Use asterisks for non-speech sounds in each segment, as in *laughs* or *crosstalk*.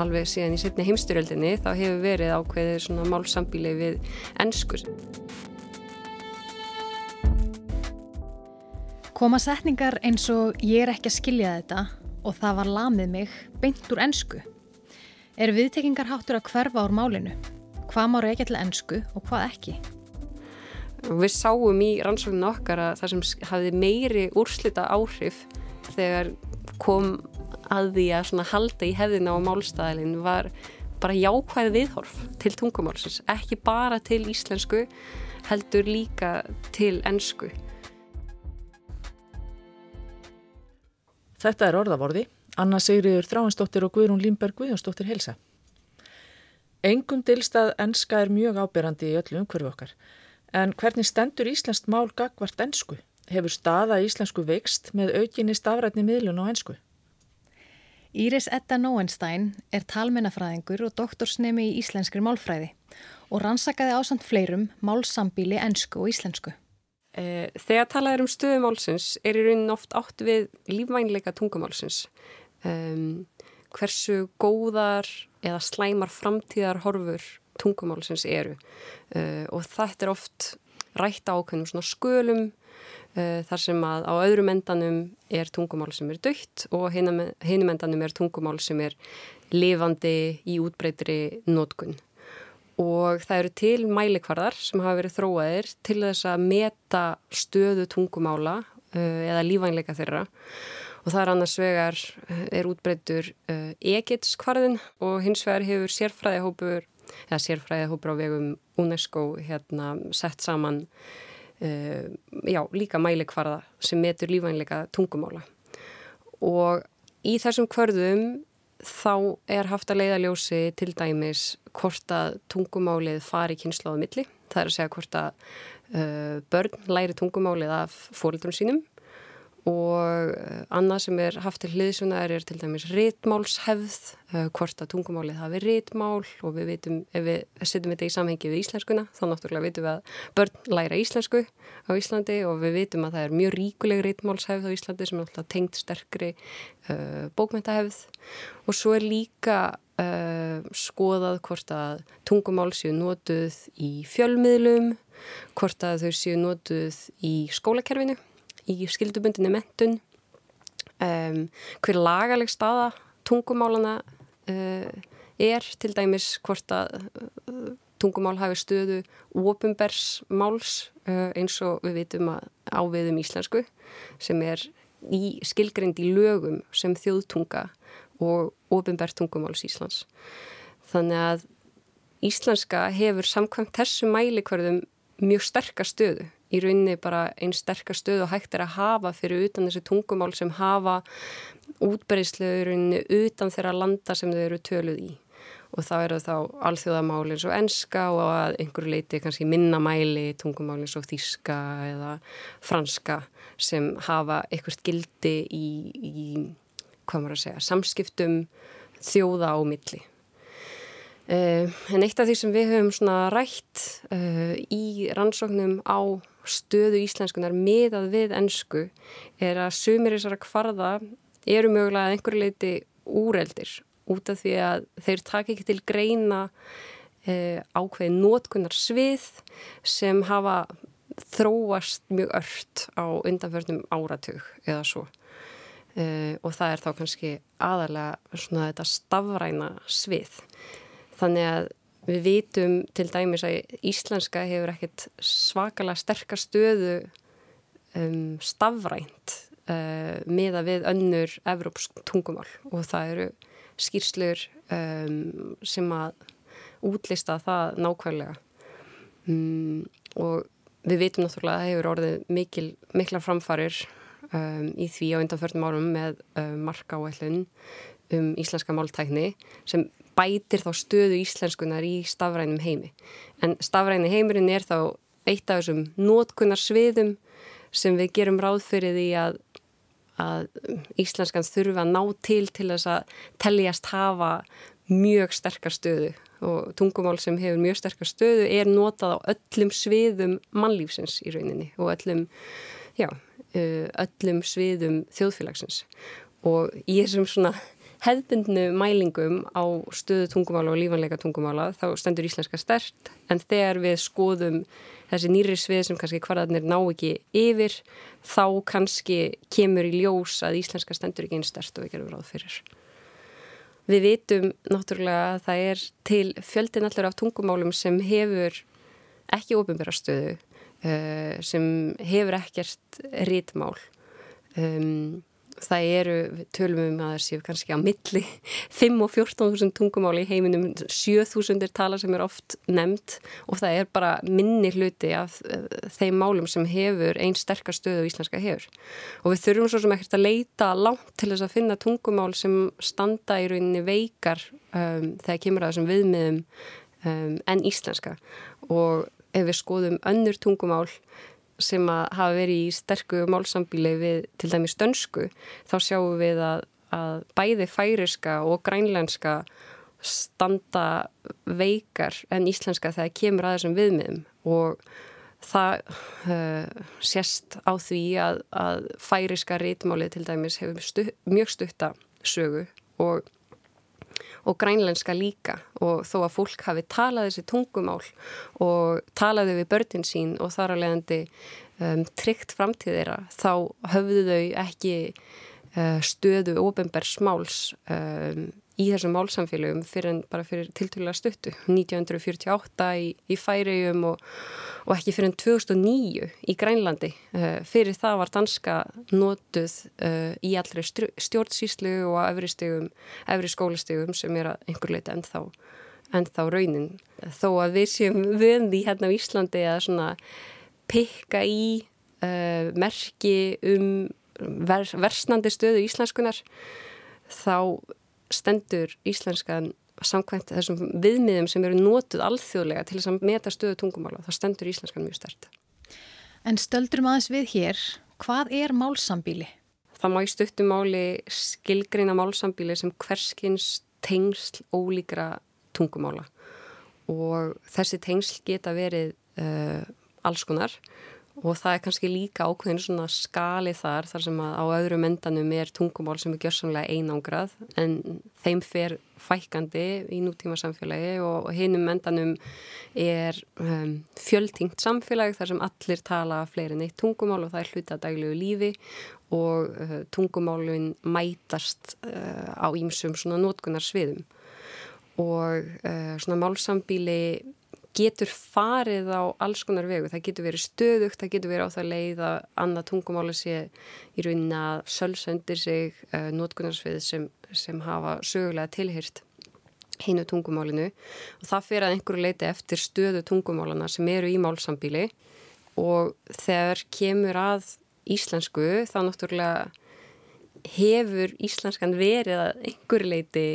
alveg síðan í setni heimstyrjöldinni þá hefur verið ákveðið svona málsambíli við ennskur. Koma setningar eins og ég er ekki að skilja þetta og það var lamið mig beint úr ennsku. Er viðtekingar háttur að hverfa úr málinu? Hvað má reykja til ennsku og hvað ekki? Við sáum í rannsóknu okkar að það sem hafði meiri úrslita áhrif þegar kom að því að halda í hefðina á málstæðilin var bara jákvæð viðhorf til tungumálsins, ekki bara til íslensku, heldur líka til ennsku. Þetta er orðavorði. Anna Sigriður Þráinsdóttir og Guðrún Límberg Guðjónsdóttir helsa. Engum dilstað enska er mjög ábyrrandi í öllu umhverfu okkar. En hvernig stendur Íslandst mál gagvart ensku? Hefur staða íslensku veikst með aukinni stafrætni miðlun á ensku? Íris Edda Nóenstein er talmennafræðingur og doktorsnemi í íslenskri málfræði og rannsakaði ásand fleirum málsambíli ensku og íslensku. Eh, þegar talað er um stöðumálsins er í raunin oft átt við lífvænleika tungumálsins. Um, hversu góðar eða slæmar framtíðar horfur tungumálsins eru uh, og þetta er oft rætt ákveðnum skölum þar sem að á öðrum endanum er tungumál sem er dögt og hinum endanum er tungumál sem er lifandi í útbreytri nótkunn. Og það eru til mælikvarðar sem hafa verið þróaðir til þess að meta stöðu tungumála uh, eða lífænleika þeirra og það er annars vegar er útbreytur egitskvarðin og hins vegar hefur sérfræðihópur eða sérfræðihópur á vegum UNESCO hérna sett saman já, líka mælikvarða sem metur lífænleika tungumála. Og í þessum kvörðum þá er haft að leiðaljósi til dæmis hvort að tungumálið fari kynsláðu milli, það er að segja hvort að uh, börn læri tungumálið af fórildrum sínum og eh, annað sem er haft til hliðsunar er til dæmis rítmálshefð, uh, hvort að tungumálið hafi rítmál og við veitum, ef við setjum þetta í samhengi við íslenskuna, þá náttúrulega veitum við að börn læra íslensku á Íslandi og við veitum að það er mjög ríkuleg rítmálshefð á Íslandi sem er alltaf tengt sterkri uh, bókmyndahefð og svo er líka uh, skoðað hvort að tungumál séu notuð í fjölmiðlum, hvort að þau séu notuð í skólakerfinu í skildubundinni mentun um, hver lagaleg staða tungumálana uh, er til dæmis hvort að uh, tungumál hafi stöðu ofinbers máls uh, eins og við vitum að áviðum íslensku sem er í skilgrind í lögum sem þjóðtunga og ofinbert tungumáls Íslands. Þannig að íslenska hefur samkvæmt þessu mælikvarðum mjög sterkast stöðu í rauninni bara einn sterkar stöð og hægt er að hafa fyrir utan þessi tungumál sem hafa útbereyslu í rauninni utan þeirra landa sem þau eru töluð í og þá eru þá alþjóðamál eins og enska og að einhverju leiti kannski minnamæli tungumál eins og þíska eða franska sem hafa eitthvað gildi í, í hvað maður að segja, samskiptum þjóða á milli. Uh, en eitt af því sem við höfum rætt uh, í rannsóknum á stöðu íslenskunar miðað við ennsku er að sumir þessara kvarða eru mögulega að einhverju leiti úreldir út af því að þeir taka ekki til greina e, ákveði nótkunnar svið sem hafa þróast mjög ört á undanförnum áratug eða svo. E, og það er þá kannski aðalega svona þetta stafræna svið. Þannig að Við vitum til dæmis að íslenska hefur ekkert svakalega sterkar stöðu um, stafrænt uh, miða við önnur evrópsk tungumál. Og það eru skýrslur um, sem að útlista það nákvæmlega. Um, og við vitum náttúrulega að það hefur orðið mikil, mikla framfarir um, í því á undanförnum árum með um, marka áætlun um íslenska máltækni sem bætir þá stöðu íslenskunar í stafrænum heimi. En stafræni heimurinn er þá eitt af þessum nótkunnar sviðum sem við gerum ráð fyrir því að, að íslenskans þurfa að ná til til þess að telljast hafa mjög sterkar stöðu og tungumál sem hefur mjög sterkar stöðu er notað á öllum sviðum mannlífsins í rauninni og öllum, já, öllum sviðum þjóðfélagsins og í þessum svona hefðbundnu mælingum á stöðu tungumála og lífanleika tungumála þá stendur íslenska stert en þegar við skoðum þessi nýri svið sem kannski hvarðarnir ná ekki yfir þá kannski kemur í ljós að íslenska stendur ekki einn stert og við gerum ráð fyrir. Við vitum náttúrulega að það er til fjöldin allur af tungumálum sem hefur ekki ofinbæra stöðu, uh, sem hefur ekkert rítmál. Um, það eru, tölum um að það séu kannski á milli *laughs* 5 og 14.000 tungumáli í heiminum 7.000 er tala sem er oft nefnd og það er bara minni hluti af uh, þeim málum sem hefur einn sterkar stöðu og íslenska hefur. Og við þurfum svo sem ekkert að leita langt til þess að finna tungumál sem standa í rauninni veikar um, þegar kemur að þessum viðmiðum um, en íslenska. Og ef við skoðum önnur tungumál sem að hafa verið í sterku málsambíli við til dæmis dönsku þá sjáum við að, að bæði færiska og grænlenska standa veikar en íslenska þegar kemur að þessum viðmiðum. Og það uh, sést á því að, að færiska rítmálið til dæmis hefur stu, mjög stutta sögu og og grænlenska líka. Og þó að fólk hafi talað þessi tungumál og talaði við börnin sín og þar að leiðandi um, tryggt framtíðira þá höfðu þau ekki uh, stöðu ofinberðsmáls um, í þessum málsamfélögum fyrir en bara fyrir tiltölulega stuttu 1948 í, í Færiðum og, og ekki fyrir en 2009 í Grænlandi. Uh, fyrir það var danska notuð uh, í allri stjórnsýslu og efri, stegum, efri skólastegum sem er að einhver leita ennþá, ennþá raunin. Þó að við séum vöndi hérna á Íslandi að svona pikka í uh, merki um ver, versnandi stöðu íslenskunar þá stendur íslenskan samkvæmt þessum viðmiðum sem eru nótuð alþjóðlega til þess að meta stöðu tungumála, þá stendur íslenskan mjög stert. En stöldurum aðeins við hér, hvað er málsambíli? Það má í stuttumáli skilgreina málsambíli sem hverskins tengsl ólíkra tungumála og þessi tengsl geta verið uh, alls konar og það er kannski líka ákveðin svona skali þar þar sem að á öðrum endanum er tungumál sem er gjörsamlega einangrað en þeim fer fækandi í nútíma samfélagi og hinnum endanum er um, fjöldtingt samfélagi þar sem allir tala fleirin eitt tungumál og það er hluta daglegu lífi og uh, tungumálun mætast uh, á ímsum svona nótkunar sviðum og uh, svona málsambíli getur farið á alls konar vegu. Það getur verið stöðugt, það getur verið á það leið að annað tungumáli sé í raunin að sölsendir sig uh, nótkunnarsvið sem, sem hafa sögulega tilhyrt hinu tungumálinu og það fyrir að einhverju leiti eftir stöðu tungumálana sem eru í málsambíli og þegar kemur að íslensku þá náttúrulega hefur íslenskan verið að einhverju leiti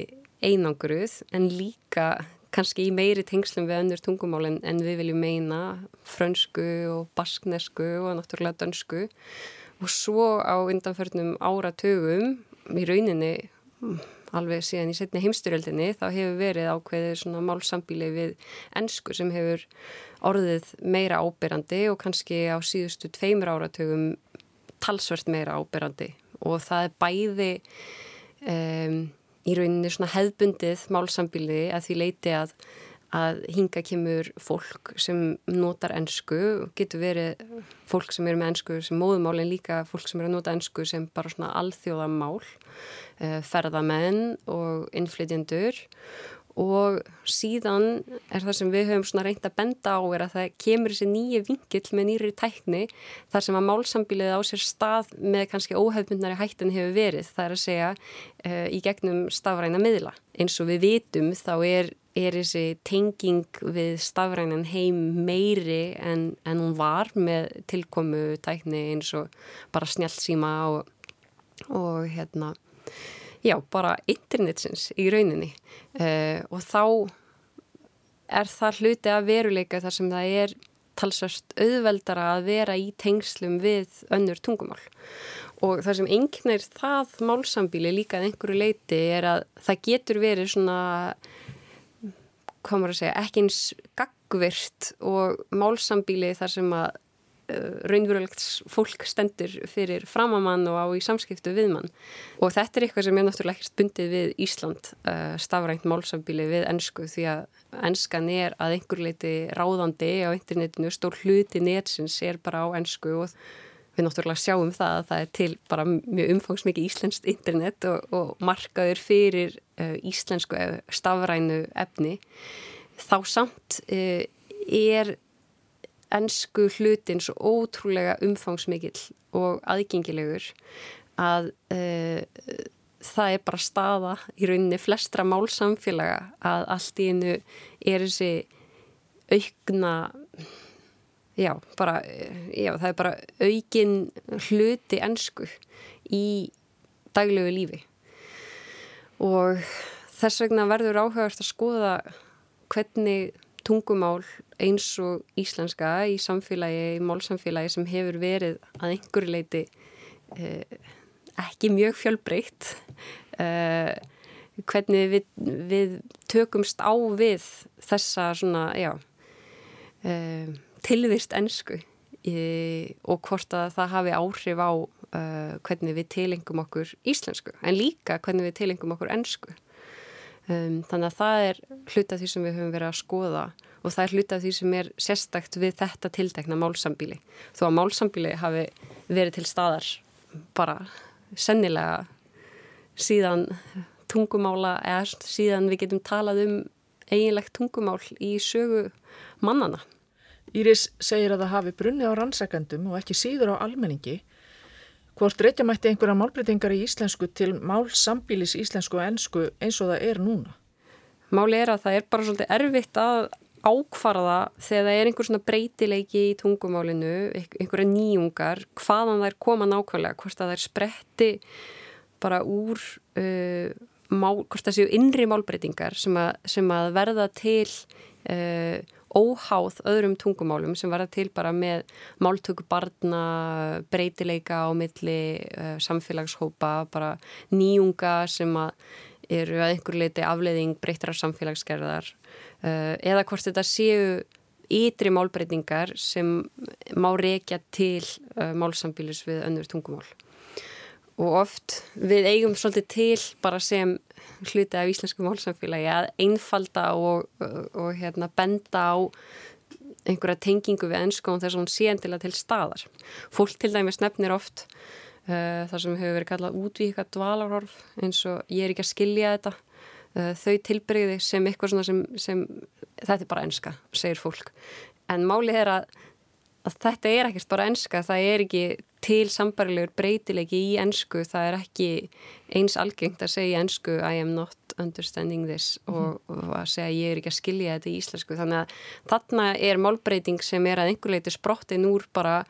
einangruð en líka kannski í meiri tengslum við önnur tungumál en, en við viljum meina frönsku og basknesku og náttúrulega dönsku. Og svo á undanförnum áratögum í rauninni alveg síðan í setni heimstyrjöldinni þá hefur verið ákveðið svona málsambíli við ennsku sem hefur orðið meira ábyrrandi og kannski á síðustu tveimur áratögum talsvert meira ábyrrandi og það er bæði um, í rauninni svona hefðbundið málsambili að því leiti að, að hinga kemur fólk sem notar ennsku, getur verið fólk sem eru með ennsku sem móðumál en líka fólk sem eru að nota ennsku sem bara svona alþjóðamál, eh, ferðamenn og innflytjendur og síðan er það sem við höfum reynd að benda á er að það kemur þessi nýju vingill með nýri tækni þar sem að málsambilið á sér stað með kannski óhefbundnari hættin hefur verið það er að segja uh, í gegnum stafræna miðla. Eins og við vitum þá er, er þessi tenging við stafrænan heim meiri en, en hún var með tilkomu tækni eins og bara snjálfsíma og, og hérna já, bara internetsins í rauninni. Uh, og þá er það hluti að veruleika þar sem það er talsvöst auðveldara að vera í tengslum við önnur tungumál. Og það sem enginn er það málsambíli líka að einhverju leiti er að það getur verið svona komur að segja, ekki eins gagvirt og málsambíli þar sem að raunverulegt fólk stendur fyrir framamann og á í samskiptu við mann. Og þetta er eitthvað sem er náttúrulega ekkert bundið við Ísland uh, stafrænt málsambíli við ennsku því að ennskan er að einhver leiti ráðandi á internetinu, stór hluti netsins er bara á ennsku og við náttúrulega sjáum það að það er til bara mjög umfangsmikið íslenskt internet og, og markaður fyrir uh, íslensku stafrænu efni. Þá samt er ennsku hlutin svo ótrúlega umfangsmikill og aðgengilegur að uh, það er bara staða í rauninni flestra málsamfélaga að allt í hennu er þessi aukna já, bara já, það er bara aukin hluti ennsku í daglegu lífi. Og þess vegna verður áhugast að skoða hvernig tungumál eins og íslenska í samfélagi, í málsamfélagi sem hefur verið að einhverju leiti eh, ekki mjög fjölbreytt eh, hvernig við, við tökumst á við þessa svona, já eh, tilvist ennsku og hvort að það hafi áhrif á uh, hvernig við tilengum okkur íslensku en líka hvernig við tilengum okkur ennsku Um, þannig að það er hluta því sem við höfum verið að skoða og það er hluta því sem er sérstakt við þetta tiltekna málsambíli. Þó að málsambíli hafi verið til staðar bara sennilega síðan tungumála eða síðan við getum talað um eiginlegt tungumál í sögu mannana. Íris segir að það hafi brunni á rannsakandum og ekki síður á almenningi Hvort reykja mætti einhverja málbreytingar í íslensku til málsambílis íslensku og ennsku eins og það er núna? Máli er að það er bara svolítið erfitt að ákvarða þegar það er einhver svona breytileiki í tungumálinu, einhverja nýjungar, hvaðan er koma nákvæmlega, hvort að er spretti bara úr, uh, mál, hvort það séu innri málbreytingar sem að, sem að verða til uh, óháð öðrum tungumálum sem verða til bara með máltöku barna, breytileika á milli uh, samfélagshópa, bara nýjunga sem að eru að einhver leiti afleiðing breytrar samfélagsgerðar eða hvort þetta séu ytri málbreytingar sem má reykja til uh, málsambílis við önnur tungumál og oft við eigum svolítið til bara sem hluti af íslensku málsamfélagi að einfalda og, og, og hérna, benda á einhverja tengingu við ennskóðum þess að hún sé endilega til staðar. Fólk til dæmis nefnir oft uh, það sem hefur verið kallað útvíka dvalarhorf eins og ég er ekki að skilja þetta þau tilbreyði sem eitthvað sem, sem þetta er bara ennska, segir fólk. En málið er að að þetta er ekkert bara enska, það er ekki til sambarilegur breytilegi í ennsku, það er ekki eins algengt að segja ennsku I am not understanding this mm -hmm. og, og að segja ég er ekki að skilja þetta í íslensku þannig að þarna er málbreyting sem er að einhver leiti sprottin úr bara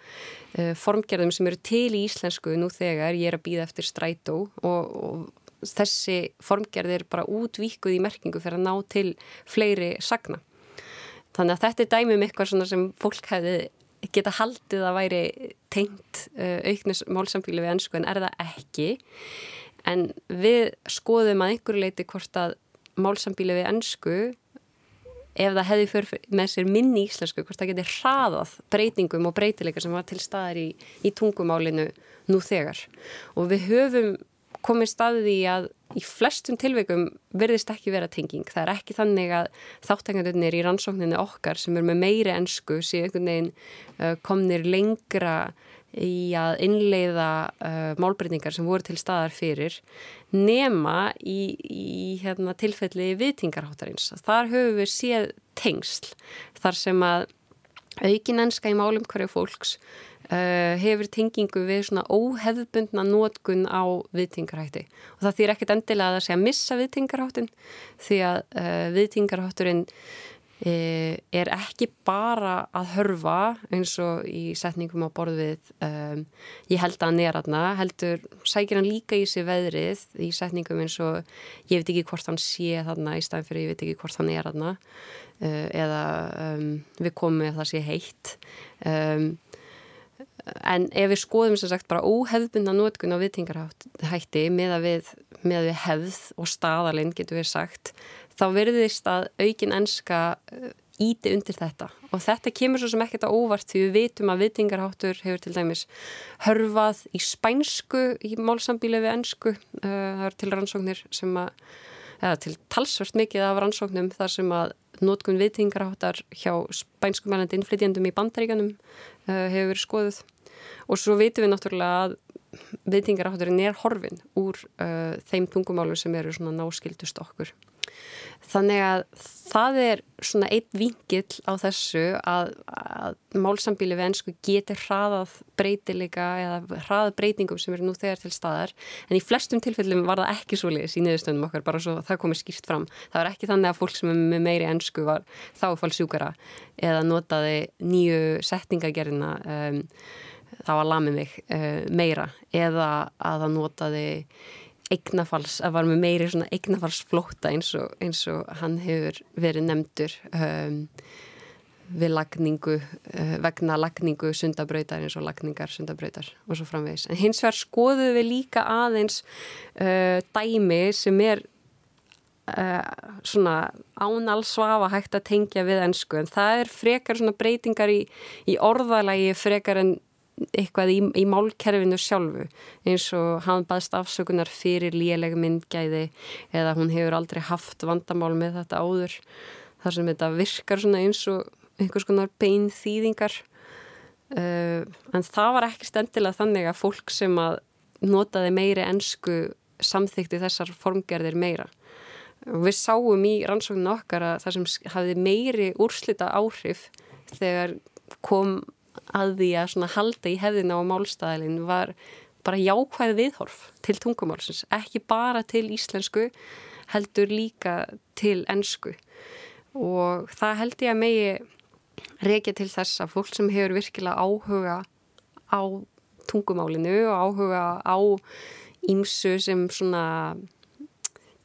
uh, formgerðum sem eru til í íslensku nú þegar ég er að býða eftir strætó og, og þessi formgerð er bara útvíkuð í merkingu fyrir að ná til fleiri sagna. Þannig að þetta er dæmið um eitthvað sem fólk hefði geta haldið að væri tengt uh, auknus málsamfíli við ennsku en er það ekki. En við skoðum að einhverju leiti hvort að málsamfíli við ennsku ef það hefði fyrir með sér minni íslensku hvort það geti hraðað breytingum og breytileika sem var til staðar í, í tungumálinu nú þegar. Og við höfum komið staðið í að í flestum tilveikum verðist ekki vera tenging. Það er ekki þannig að þáttækjandunir í rannsókninu okkar sem er með meiri ennsku síðan einhvern veginn uh, komnir lengra í að innleiða uh, málbreytingar sem voru til staðar fyrir nema í, í hérna, tilfelli viðtingarháttarins. Þar höfum við séð tengsl þar sem að aukin ennska í málum hverju fólks hefur tengingu við svona óhefðbundna nótkun á viðtingarhætti. Og það þýr ekkert endilega að það sé að missa viðtingarháttin því að uh, viðtingarhátturinn uh, er ekki bara að hörfa eins og í setningum á borð við um, ég held að hann er aðna heldur sækir hann líka í sig veðrið í setningum eins og ég veit ekki hvort hann sé þarna í staðin fyrir ég veit ekki hvort hann er aðna eða um, við komum ef það sé heitt. Um en ef við skoðum sem sagt bara óhefðbundna nótkun á viðtingarhætti með að við, með við hefð og staðalinn getur við sagt þá verðist að aukin enska íti undir þetta. Og þetta kemur svo sem ekkert á óvart því við vitum að vitingarháttur hefur til dæmis hörfað í spænsku í málsambíli við ennsku uh, það er til rannsóknir sem að eða til talsvört mikið af rannsóknum þar sem að nótkun vitingarháttar hjá spænskumælandi innflytjandum í bandaríkanum uh, hefur verið skoðuð. Og svo vitum við náttúrulega að vitingarhátturinn er horfin úr uh, þeim tungumálu sem eru svona náskildust okkur Þannig að það er svona eitt vingill á þessu að, að málsambíli við ennsku getur hraðað breytileika eða hraðað breytingum sem eru nú þegar til staðar en í flestum tilfellum var það ekki svo leiðis í niðurstöndum okkar bara svo það komið skýrt fram. Það var ekki þannig að fólk sem er með meiri ennsku var þáfálsjúkara eða notaði nýju setningagerina um, það var lamið mig uh, meira eða að það notaði eignafals, að var með meiri svona eignafalsflóta eins og, eins og hann hefur verið nefndur um, við lagningu uh, vegna lagningu sundabrautar eins og lagningar sundabrautar og svo framvegis. En hins vegar skoðum við líka aðeins uh, dæmi sem er svona ánalsvafa hægt að tengja við ennsku en það er frekar svona breytingar í, í orðalagi frekar en eitthvað í, í málkerfinu sjálfu eins og hann baðst afsökunar fyrir léleg myndgæði eða hún hefur aldrei haft vandamál með þetta áður þar sem þetta virkar eins og einhvers konar bein þýðingar uh, en það var ekki stendilega þannig að fólk sem að notaði meiri ennsku samþykti þessar formgerðir meira. Og við sáum í rannsóknu okkar að það sem hafði meiri úrslita áhrif þegar kom að því að halda í hefðina á málstæðilin var bara jákvæð viðhorf til tungumálsins, ekki bara til íslensku, heldur líka til ennsku og það held ég að megi reykja til þess að fólk sem hefur virkilega áhuga á tungumálinu og áhuga á ímsu sem svona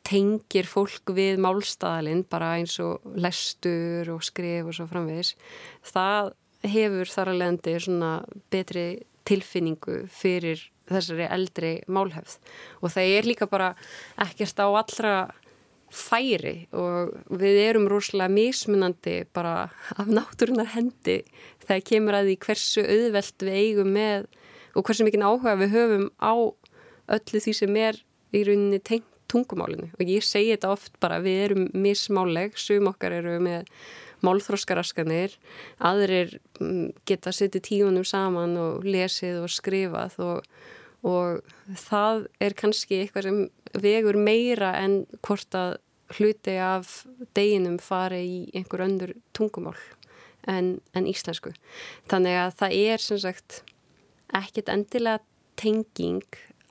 tengir fólk við málstæðalinn bara eins og lestur og skrif og svo framvegis það hefur þar að leðandi svona betri tilfinningu fyrir þessari eldri málhefð. Og það er líka bara ekkert á allra færi og við erum rosalega mismunandi bara af náttúrunar hendi þegar kemur að því hversu auðvelt við eigum með og hversu mikinn áhuga við höfum á öllu því sem er í rauninni tungumálinu. Og ég segi þetta oft bara við erum mismáleg, sum okkar eru með málþróskaraskanir, aðrir mm, geta setið tíunum saman og lesið og skrifað og, og það er kannski eitthvað sem vegur meira en hvort að hluti af deginum fari í einhver öndur tungumál en, en íslensku. Þannig að það er sem sagt ekkit endilega tenging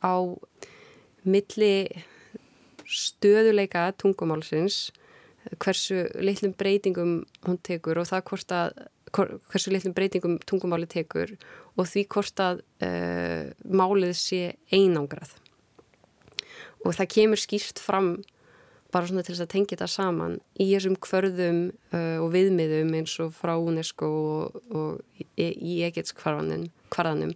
á milli stöðuleika tungumálsins hversu litlum breytingum hún tekur og það hvort að hversu litlum breytingum tungumáli tekur og því hvort að uh, málið sé einangrað. Og það kemur skýrt fram bara svona til þess að tengja þetta saman í þessum kvörðum uh, og viðmiðum eins og frá UNESCO og, og í, í Egets kvarðanum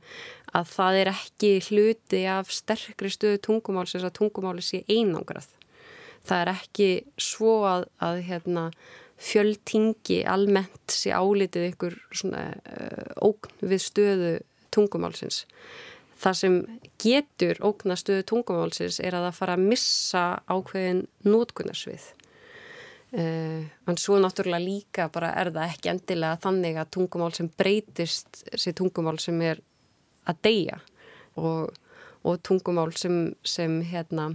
að það er ekki hluti af sterkri stöðu tungumáls þess að tungumáli sé einangrað það er ekki svo að, að hérna, fjöldtingi almennt sé álitið ykkur svona, uh, ógn við stöðu tungumálsins. Það sem getur ógna stöðu tungumálsins er að það fara að missa ákveðin nótkunnarsvið. Uh, en svo náttúrulega líka bara er það ekki endilega þannig að tungumál sem breytist sé tungumál sem er að deyja og, og tungumál sem, sem hérna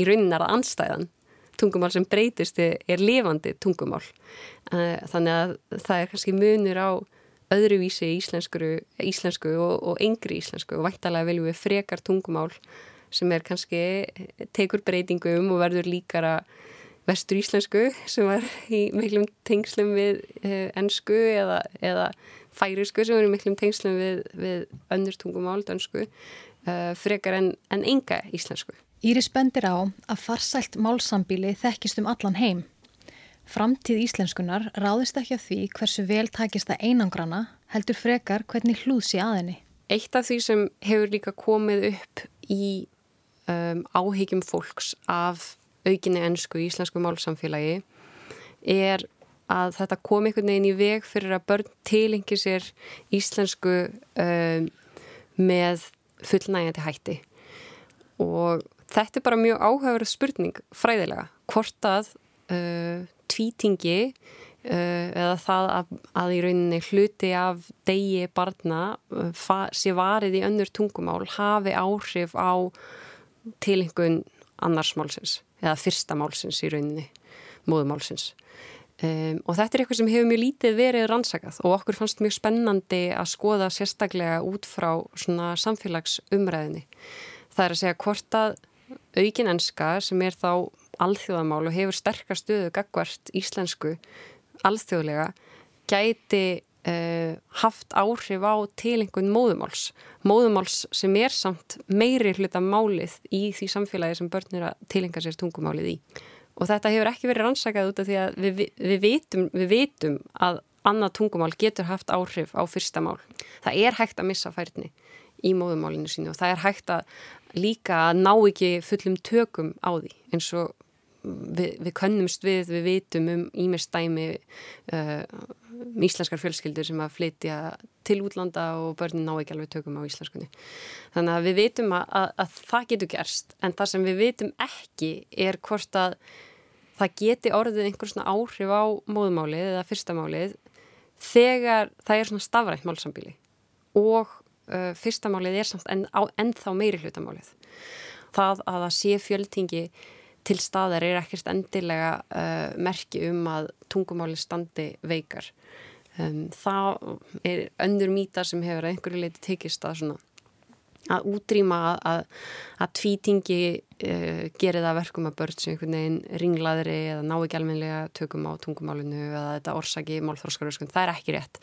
í raunin er það anstæðan tungumál sem breytist er lifandi tungumál. Eh, þannig að það er kannski munur á öðruvísi íslensku og, og yngri íslensku. Og væntalega viljum við frekar tungumál sem er kannski tekur breytingum og verður líkara vestur íslensku sem var í miklum tengslum við eh, ennsku eða, eða færisku sem var í miklum tengslum við, við önnur tungumál, dönsku eh, frekar en, en enga íslensku. Íris bendir á að farsælt málsambíli þekkist um allan heim. Framtíð íslenskunar ráðist ekki af því hversu vel takist það einangrana heldur frekar hvernig hlúð sé aðinni. Eitt af því sem hefur líka komið upp í um, áhyggjum fólks af aukinni ennsku í íslensku málsamfélagi er að þetta kom einhvern veginn í veg fyrir að börn tilengi sér íslensku um, með fullnægjandi hætti og þetta er bara mjög áhugaverð spurning fræðilega hvort að uh, tvítingi uh, eða það að, að í rauninni hluti af degi barna uh, sé varið í önnur tungumál hafi áhrif á tilengun annars málsins eða fyrsta málsins í rauninni móðumálsins Um, og þetta er eitthvað sem hefur mjög lítið verið rannsakað og okkur fannst mjög spennandi að skoða sérstaklega út frá svona samfélagsumræðinni. Það er að segja hvort að aukin enska sem er þá alþjóðamál og hefur sterkar stöðu gagvart íslensku alþjóðlega gæti uh, haft áhrif á tilengun móðumáls. Móðumáls sem er samt meiri hluta málið í því samfélagi sem börnir að tilenga sér tungumálið í og þetta hefur ekki verið rannsakað út af því að við, við, vitum, við vitum að annað tungumál getur haft áhrif á fyrsta mál. Það er hægt að missa færni í móðumálinu sínu og það er hægt að líka að ná ekki fullum tökum á því eins og við, við könnumst við, við vitum um ímestæmi uh, íslenskar fjölskyldur sem að flytja til útlanda og börnin ná ekki alveg tökum á íslenskunni. Þannig að við vitum að, að, að það getur gerst en það sem við vitum ekki er hvort að það geti orðið einhver svona áhrif á móðumálið eða fyrstamálið þegar það er svona stafrætt málsambíli og fyrstamálið er samt en, á, ennþá meiri hlutamálið. Það að það sé fjöldtingi til staðar er ekkert endilega uh, merki um að tungumáli standi veikar. Um, það er öndur mýta sem hefur einhverju leiti tekist að svona að útrýma að, að tvítingi uh, gerir það verkum að börn sem einhvern veginn ringlaðri eða ná ekki almenlega tökum á tungumálinu eða þetta orsaki málþórskaröskun, það er ekki rétt.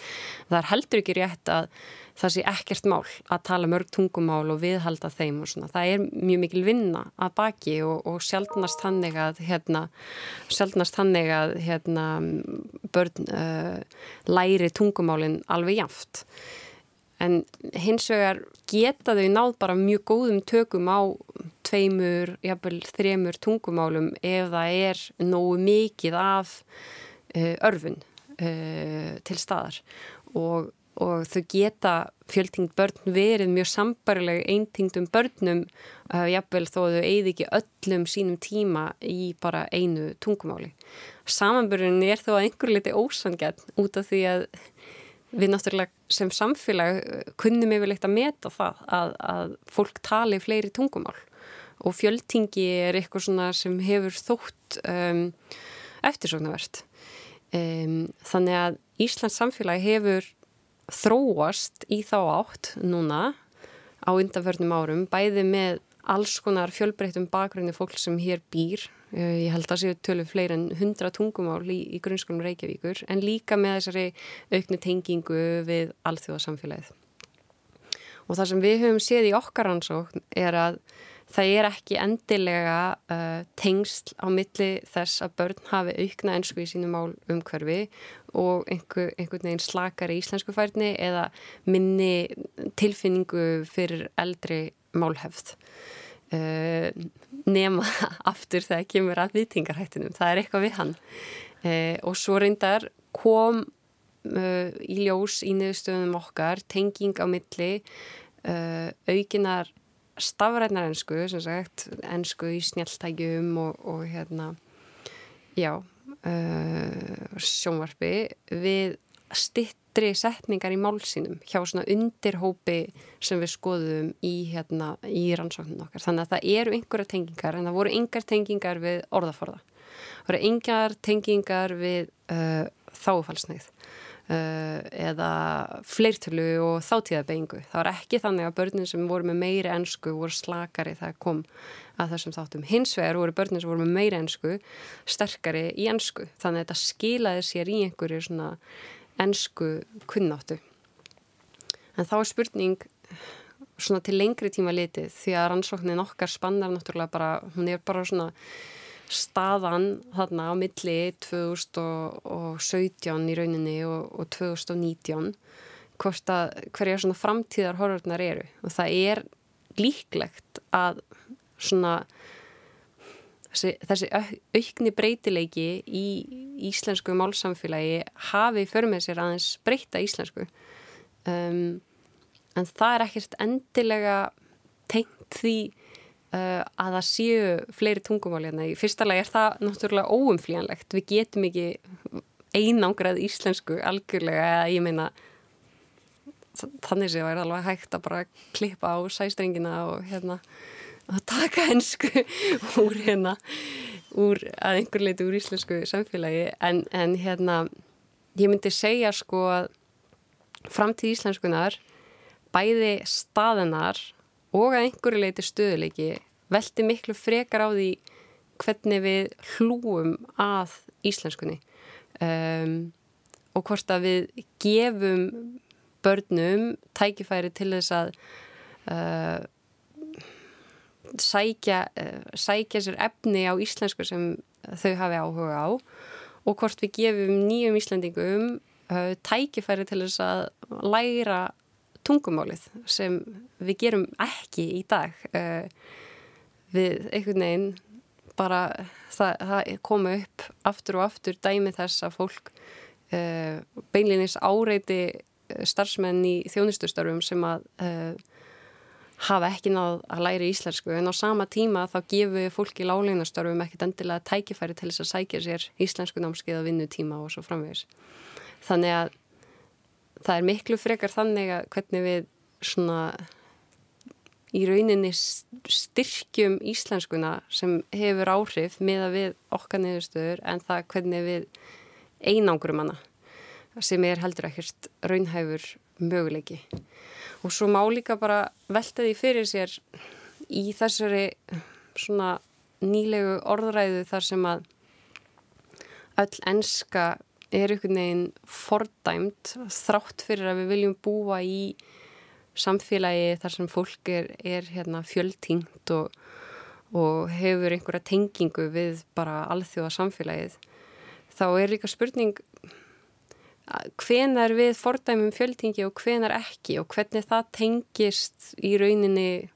Það er heldur ekki rétt að það sé ekkert mál að tala mörg tungumál og viðhalda þeim og svona. Það er mjög mikil vinna að baki og, og sjálfnast hannig að hérna, sjálfnast hannig að hérna, börn uh, læri tungumálinn alveg jaft en hins vegar geta þau náð bara mjög góðum tökum á tveimur, jafnvel þremur tungumálum ef það er nógu mikið af uh, örfun uh, til staðar og, og þau geta fjöltingd börn verið mjög sambarileg eintingdum börnum uh, jafnvel þó þau eigði ekki öllum sínum tíma í bara einu tungumáli. Samanbörjun er þó að einhver liti ósangjarn út af því að við náttúrulega sem samfélag eh, kunnum yfirlegt að meta það að, að fólk tali fleiri tungumál og fjöldtingi er eitthvað svona sem hefur þótt um, eftirsóknarvert. Um, þannig að Íslands samfélag hefur þróast í þá átt núna á undanförnum árum bæði með alls konar fjölbreyttum bakgrunni fólk sem hér býr ég held að séu tölu fleiri en hundra tungumál í, í grunnskólum Reykjavíkur en líka með þessari auknu tengingu við alþjóðasamfélagið. Og það sem við höfum séð í okkar ansókn er að það er ekki endilega uh, tengsl á milli þess að börn hafi aukna ennsku í sínu mál umhverfi og einhver, einhvern veginn slakari íslensku færni eða minni tilfinningu fyrir eldri málhefð. Uh, nema *laughs* aftur þegar kemur að viðtingarhættinum, það er eitthvað við hann. Uh, og svo reyndar kom uh, í ljós í niðurstöðunum okkar tenging á milli aukinar stafrætnar ennsku, sem sagt ennsku í snjáltækjum og, og hérna já sjónvarpi við stittri setningar í málsínum hjá svona undirhópi sem við skoðum í, hérna, í rannsóknum okkar. Þannig að það eru einhverja tengingar en það voru engar tengingar við orðaforða. Það voru engar tengingar við uh, þáfallsneið uh, eða fleirtölu og þáttíðabeyingu. Það var ekki þannig að börnin sem voru með meiri ennsku voru slakari það kom að þessum þáttum. Hins vegar voru börnin sem voru með meiri ennsku sterkari í ennsku. Þannig að þetta skilaði sér í einhverju svona ennsku kunnáttu. En þá er spurning svona til lengri tíma litið því að rannsóknin okkar spannar náttúrulega bara, hún er bara svona staðan þarna á milli 2017 í rauninni og, og 2019 hvort að hverja svona framtíðar horfurnar eru og það er líklegt að svona þessi, þessi aukni breytileiki í íslensku málsamfélagi hafi för með sér aðeins breyta íslensku um, en það er ekkert endilega tengt því uh, að það séu fleiri tungumál hérna. Í fyrsta lagi er það náttúrulega óumflíjanlegt. Við getum ekki einangrað íslensku algjörlega eða ég meina þannig sem það er alveg hægt að bara klippa á sæstrengina og hérna að taka hensku úr hérna úr að einhver leiti úr íslensku samfélagi. En, en hérna ég myndi segja sko að framtíð íslenskunar bæði staðinar og að einhverju leiti stöðuleiki velti miklu frekar á því hvernig við hlúum að íslenskunni. Um, og hvort að við gefum börnum tækifæri til þess að uh, sækja, uh, sækja sér efni á íslensku sem þau hafi áhuga á og hvort við gefum nýjum íslendingum uh, tækifæri til þess að læra tungumálið sem við gerum ekki í dag. Uh, við einhvern veginn bara það, það koma upp aftur og aftur dæmi þess að fólk beinlinis áreiti starfsmenn í þjónustustarfum sem að uh, hafa ekki náð að læra íslensku. En á sama tíma þá gefur fólki í lálegnastarfum ekkert endilega tækifæri til þess að sækja sér íslensku námskeið að vinnu tíma og svo framvegis. Þannig að það er miklu frekar þannig að hvernig við svona í rauninni styrkjum íslenskuna sem hefur áhrif með að við okkar niðurstöður en það hvernig við einangurum hana sem er heldur ekkert raunhæfur möguleiki og svo má líka bara velta því fyrir sér í þessari svona nýlegu orðræðu þar sem að öll enska er einhvern veginn fordæmt þrátt fyrir að við viljum búa í samfélagi þar sem fólk er, er hérna, fjöldtingt og, og hefur einhverja tengingu við bara alþjóða samfélagið þá er líka spurning hvenar við fordæmum fjöldtingi og hvenar ekki og hvernig það tengist í rauninni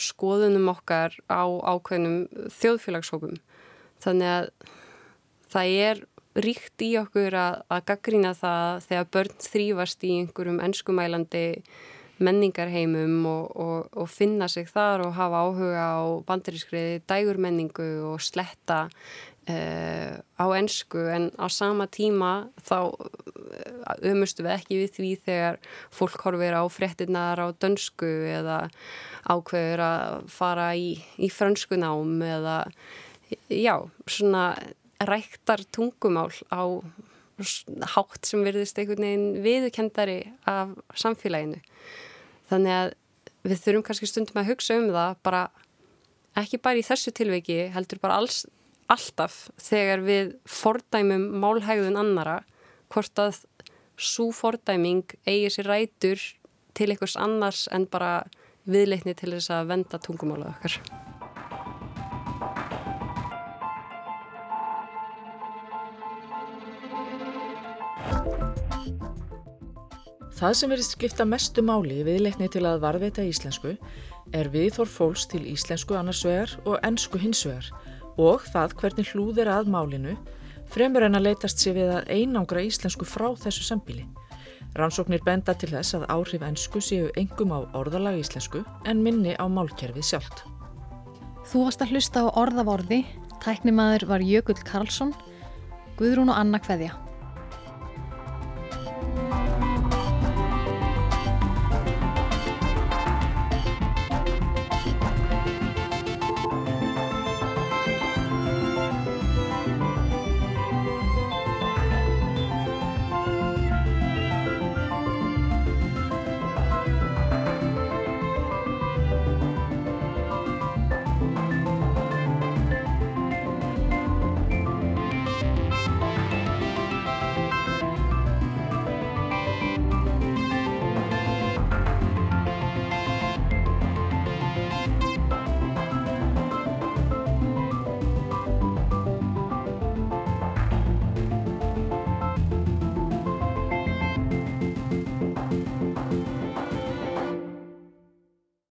skoðunum okkar á ákveðnum þjóðfélagshópum. Þannig að það er ríkt í okkur að, að gaggrína það þegar börn þrýfast í einhverjum ennskumælandi menningarheimum og, og, og finna sig þar og hafa áhuga á bandarískriði dægurmenningu og sletta uh, á ennsku en á sama tíma þá umustu við ekki við því þegar fólk horfir á frettinnar á dönsku eða ákveður að fara í, í franskunám eða já, svona ræktar tungumál á hátt sem verðist einhvern veginn viðkendari af samfélaginu. Þannig að við þurfum kannski stundum að hugsa um það bara ekki bara í þessu tilveiki heldur bara alls, alltaf þegar við fordæmum málhægðun annara hvort að svo fordæming eigi sér rætur til einhvers annars en bara viðleikni til þess að venda tungumálaðu okkar. Það sem verið skipta mestu máli viðleikni til að varveita íslensku er viðþór fólks til íslensku annarsvegar og ennsku hinsvegar og það hvernig hlúðir að málinu fremur en að leytast sér við að einangra íslensku frá þessu sambíli. Rannsóknir benda til þess að áhrif ennsku séu engum á orðalag íslensku en minni á málkerfið sjálft. Þú varst að hlusta á orðavorði, tæknimaður var Jökull Karlsson, Guðrún og Anna Kveðja.